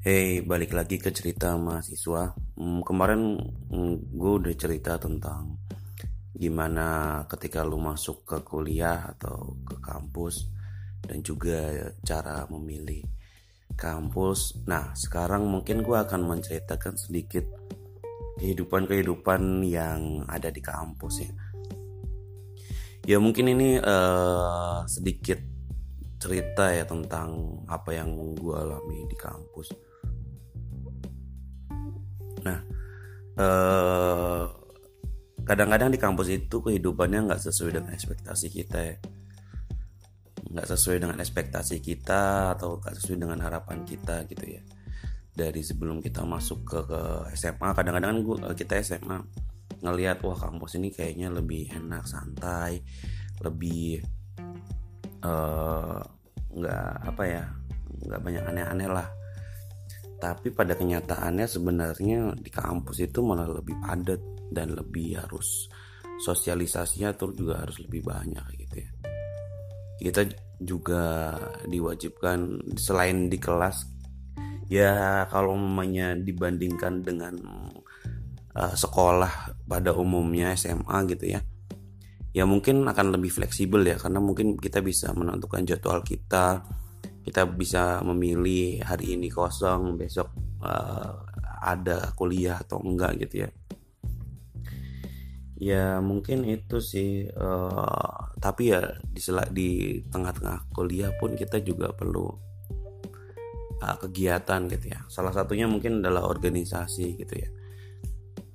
Hey, balik lagi ke cerita mahasiswa. Hmm, kemarin hmm, gue udah cerita tentang gimana ketika lu masuk ke kuliah atau ke kampus dan juga cara memilih kampus. Nah, sekarang mungkin gue akan menceritakan sedikit kehidupan-kehidupan yang ada di kampus ya. Ya mungkin ini uh, sedikit cerita ya tentang apa yang gue alami di kampus Nah, eh, kadang-kadang di kampus itu kehidupannya nggak sesuai dengan ekspektasi kita ya, nggak sesuai dengan ekspektasi kita atau nggak sesuai dengan harapan kita gitu ya. Dari sebelum kita masuk ke, ke SMA, kadang-kadang kan kita SMA ngelihat wah kampus ini kayaknya lebih enak santai, lebih eh, nggak uh, apa ya nggak banyak aneh-aneh lah tapi pada kenyataannya sebenarnya di kampus itu malah lebih padat dan lebih harus sosialisasinya tuh juga harus lebih banyak gitu ya. Kita juga diwajibkan selain di kelas ya kalau namanya dibandingkan dengan uh, sekolah pada umumnya SMA gitu ya ya mungkin akan lebih fleksibel ya karena mungkin kita bisa menentukan jadwal kita kita bisa memilih hari ini kosong besok uh, ada kuliah atau enggak gitu ya. Ya mungkin itu sih uh, tapi ya di di tengah-tengah kuliah pun kita juga perlu uh, kegiatan gitu ya. Salah satunya mungkin adalah organisasi gitu ya.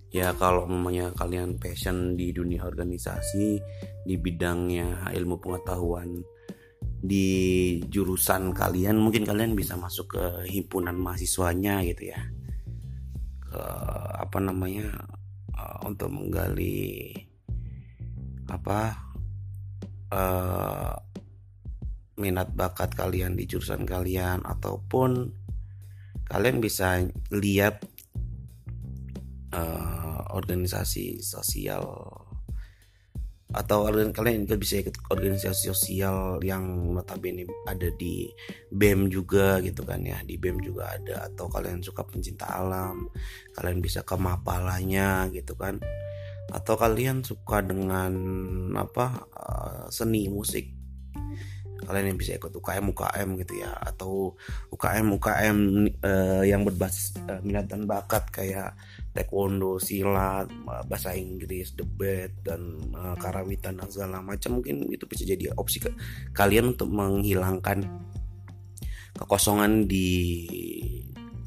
Ya kalau memangnya kalian passion di dunia organisasi di bidangnya ilmu pengetahuan di jurusan kalian mungkin kalian bisa masuk ke himpunan mahasiswanya gitu ya. Ke apa namanya uh, untuk menggali apa uh, minat bakat kalian di jurusan kalian ataupun kalian bisa lihat uh, organisasi sosial atau kalian juga bisa ikut organisasi sosial yang notabene ada di BEM juga gitu kan ya. Di BEM juga ada. Atau kalian suka pencinta alam kalian bisa ke mapalanya gitu kan. Atau kalian suka dengan apa eh, seni musik. Kalian yang bisa ikut UKM UKM gitu ya. Atau UKM UKM uh, yang berbasis uh, minat dan bakat kayak taekwondo, silat, bahasa Inggris, debat dan uh, karawitan dan segala macam. Mungkin itu bisa jadi opsi ke kalian untuk menghilangkan kekosongan di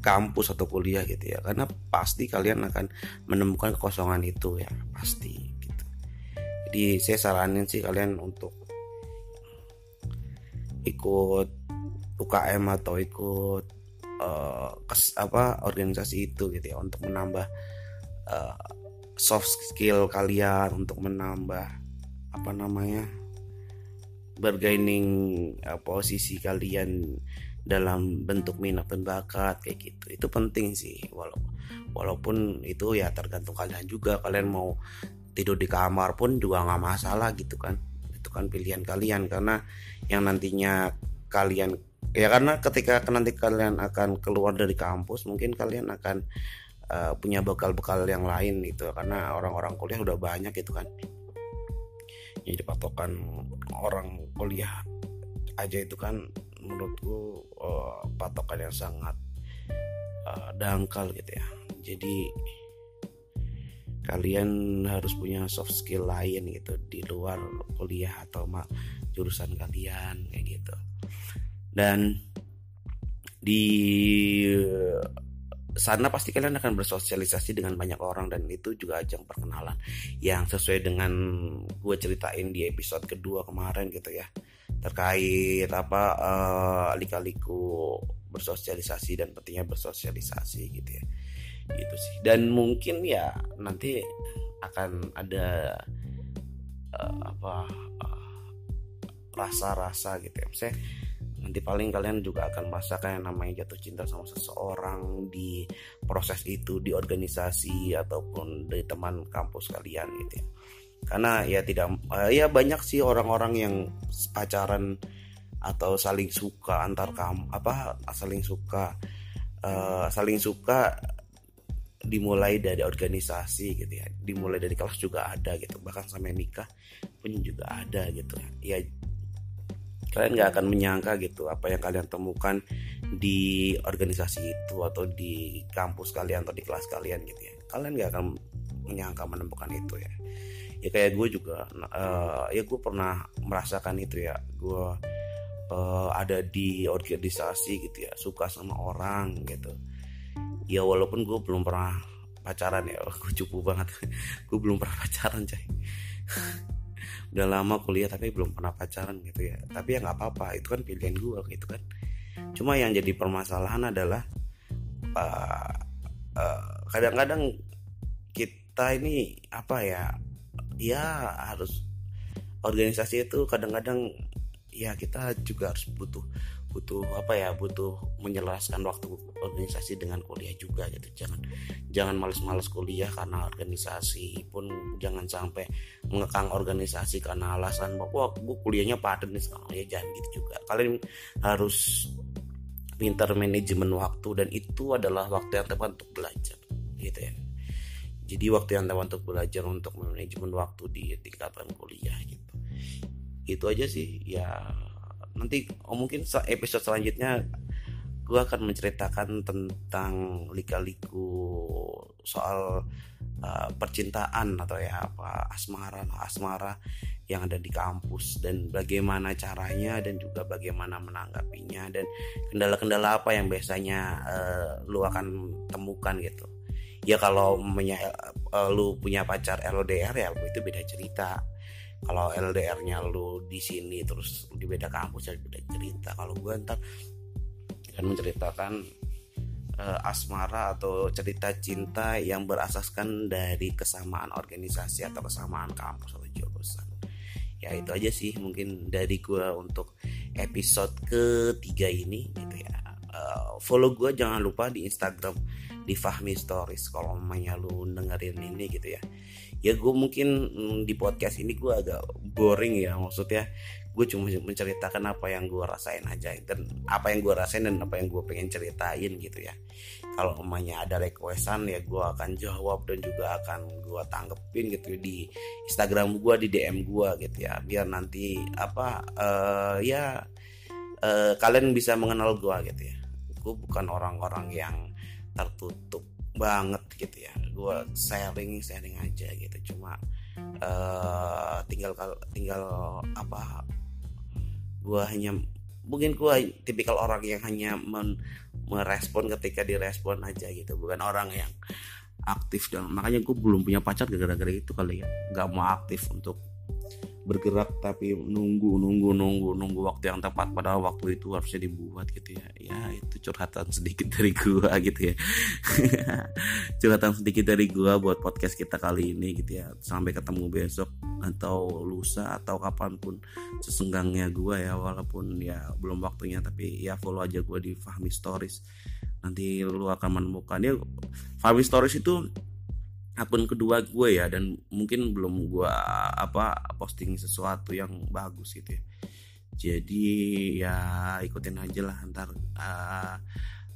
kampus atau kuliah gitu ya. Karena pasti kalian akan menemukan kekosongan itu ya pasti gitu. Jadi saya saranin sih kalian untuk ikut UKM atau ikut uh, kes, apa organisasi itu gitu ya untuk menambah uh, soft skill kalian untuk menambah apa namanya bergaining uh, posisi kalian dalam bentuk minat dan bakat kayak gitu. Itu penting sih walau walaupun itu ya tergantung kalian juga. Kalian mau tidur di kamar pun juga nggak masalah gitu kan. Itu kan pilihan kalian karena yang nantinya kalian ya karena ketika nanti kalian akan keluar dari kampus mungkin kalian akan uh, punya bekal-bekal yang lain gitu. Karena orang-orang kuliah udah banyak gitu kan. Jadi patokan orang kuliah aja itu kan menurutku uh, patokan yang sangat uh, dangkal gitu ya. Jadi kalian harus punya soft skill lain gitu di luar kuliah atau jurusan kalian kayak gitu dan di sana pasti kalian akan bersosialisasi dengan banyak orang dan itu juga ajang perkenalan yang sesuai dengan gue ceritain di episode kedua kemarin gitu ya. Terkait apa uh, lika-liku bersosialisasi dan pentingnya bersosialisasi gitu ya. Gitu sih. Dan mungkin ya nanti akan ada uh, apa rasa-rasa uh, gitu ya. Misalnya nanti paling kalian juga akan merasakan yang namanya jatuh cinta sama seseorang di proses itu di organisasi ataupun dari teman kampus kalian gitu ya. Karena ya tidak uh, ya banyak sih orang-orang yang pacaran atau saling suka antar kamu apa saling suka uh, saling suka dimulai dari organisasi gitu ya. Dimulai dari kelas juga ada gitu. Bahkan sampai nikah pun juga ada gitu. Ya kalian nggak akan menyangka gitu apa yang kalian temukan di organisasi itu atau di kampus kalian atau di kelas kalian gitu ya. Kalian nggak akan menyangka menemukan itu ya. Ya kayak gue juga uh, ya gue pernah merasakan itu ya. Gue uh, ada di organisasi gitu ya suka sama orang gitu. Ya walaupun gue belum pernah pacaran ya gue cupu banget. Gue belum pernah pacaran coy udah lama kuliah tapi belum pernah pacaran gitu ya. Tapi ya nggak apa-apa itu kan pilihan gue gitu kan. Cuma yang jadi permasalahan adalah uh, uh, kadang-kadang kita ini apa ya ya harus organisasi itu kadang-kadang ya kita juga harus butuh butuh apa ya butuh menjelaskan waktu organisasi dengan kuliah juga gitu. Jangan jangan males-males kuliah karena organisasi pun jangan sampai mengekang organisasi karena alasan bahwa gue kuliahnya padat nih sekarang. Ya jangan gitu juga. Kalian harus pintar manajemen waktu dan itu adalah waktu yang tepat untuk belajar gitu ya. Jadi waktu yang tepat untuk belajar untuk manajemen waktu di tingkatan kuliah gitu itu aja sih. Ya nanti oh mungkin episode selanjutnya gue akan menceritakan tentang lika-liku soal uh, percintaan atau ya apa asmara asmara yang ada di kampus dan bagaimana caranya dan juga bagaimana menanggapinya dan kendala-kendala apa yang biasanya uh, lu akan temukan gitu. Ya kalau punya uh, lu punya pacar LDR ya itu beda cerita kalau LDR-nya lu di sini terus di beda kampus ya beda cerita. Kalau gue ntar akan menceritakan uh, asmara atau cerita cinta yang berasaskan dari kesamaan organisasi atau kesamaan kampus atau jurusan. Ya itu aja sih mungkin dari gue untuk episode ketiga ini gitu ya. Uh, follow gue jangan lupa di Instagram di Fahmi Stories. Kalau mamanya lu dengerin ini gitu ya ya gue mungkin mm, di podcast ini gue agak boring ya maksudnya gue cuma menceritakan apa yang gue rasain aja dan apa yang gue rasain dan apa yang gue pengen ceritain gitu ya. Kalau umumnya ada requestan ya gue akan jawab dan juga akan gue tanggepin gitu di Instagram gue di DM gue gitu ya. Biar nanti apa uh, ya uh, kalian bisa mengenal gue gitu ya. Gue bukan orang-orang yang tertutup banget gitu ya gue sharing sharing aja gitu. Cuma uh, tinggal tinggal apa gue hanya mungkin gue tipikal orang yang hanya men, merespon ketika direspon aja gitu. Bukan orang yang aktif dan makanya gue belum punya pacar gara-gara itu kali ya. Nggak mau aktif untuk bergerak tapi nunggu nunggu nunggu nunggu waktu yang tepat. Pada waktu itu harusnya dibuat gitu ya. Ya itu curhatan sedikit dari gua gitu ya. Curhatan sedikit dari gua buat podcast kita kali ini gitu ya. Sampai ketemu besok atau lusa atau kapan pun sesenggangnya gua ya. Walaupun ya belum waktunya tapi ya follow aja gua di Fahmi Stories. Nanti lu akan menemukan. Ya Fahmi Stories itu akun kedua gue ya dan mungkin belum gue apa posting sesuatu yang bagus gitu ya. Jadi ya ikutin aja lah ntar uh,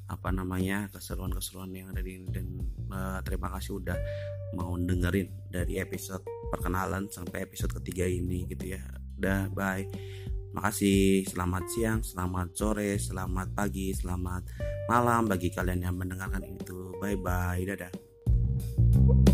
apa namanya keseruan-keseruan yang ada di dan uh, terima kasih udah mau dengerin dari episode perkenalan sampai episode ketiga ini gitu ya. Udah bye. Makasih. Selamat siang selamat sore selamat pagi selamat malam bagi kalian yang mendengarkan itu. Bye bye dadah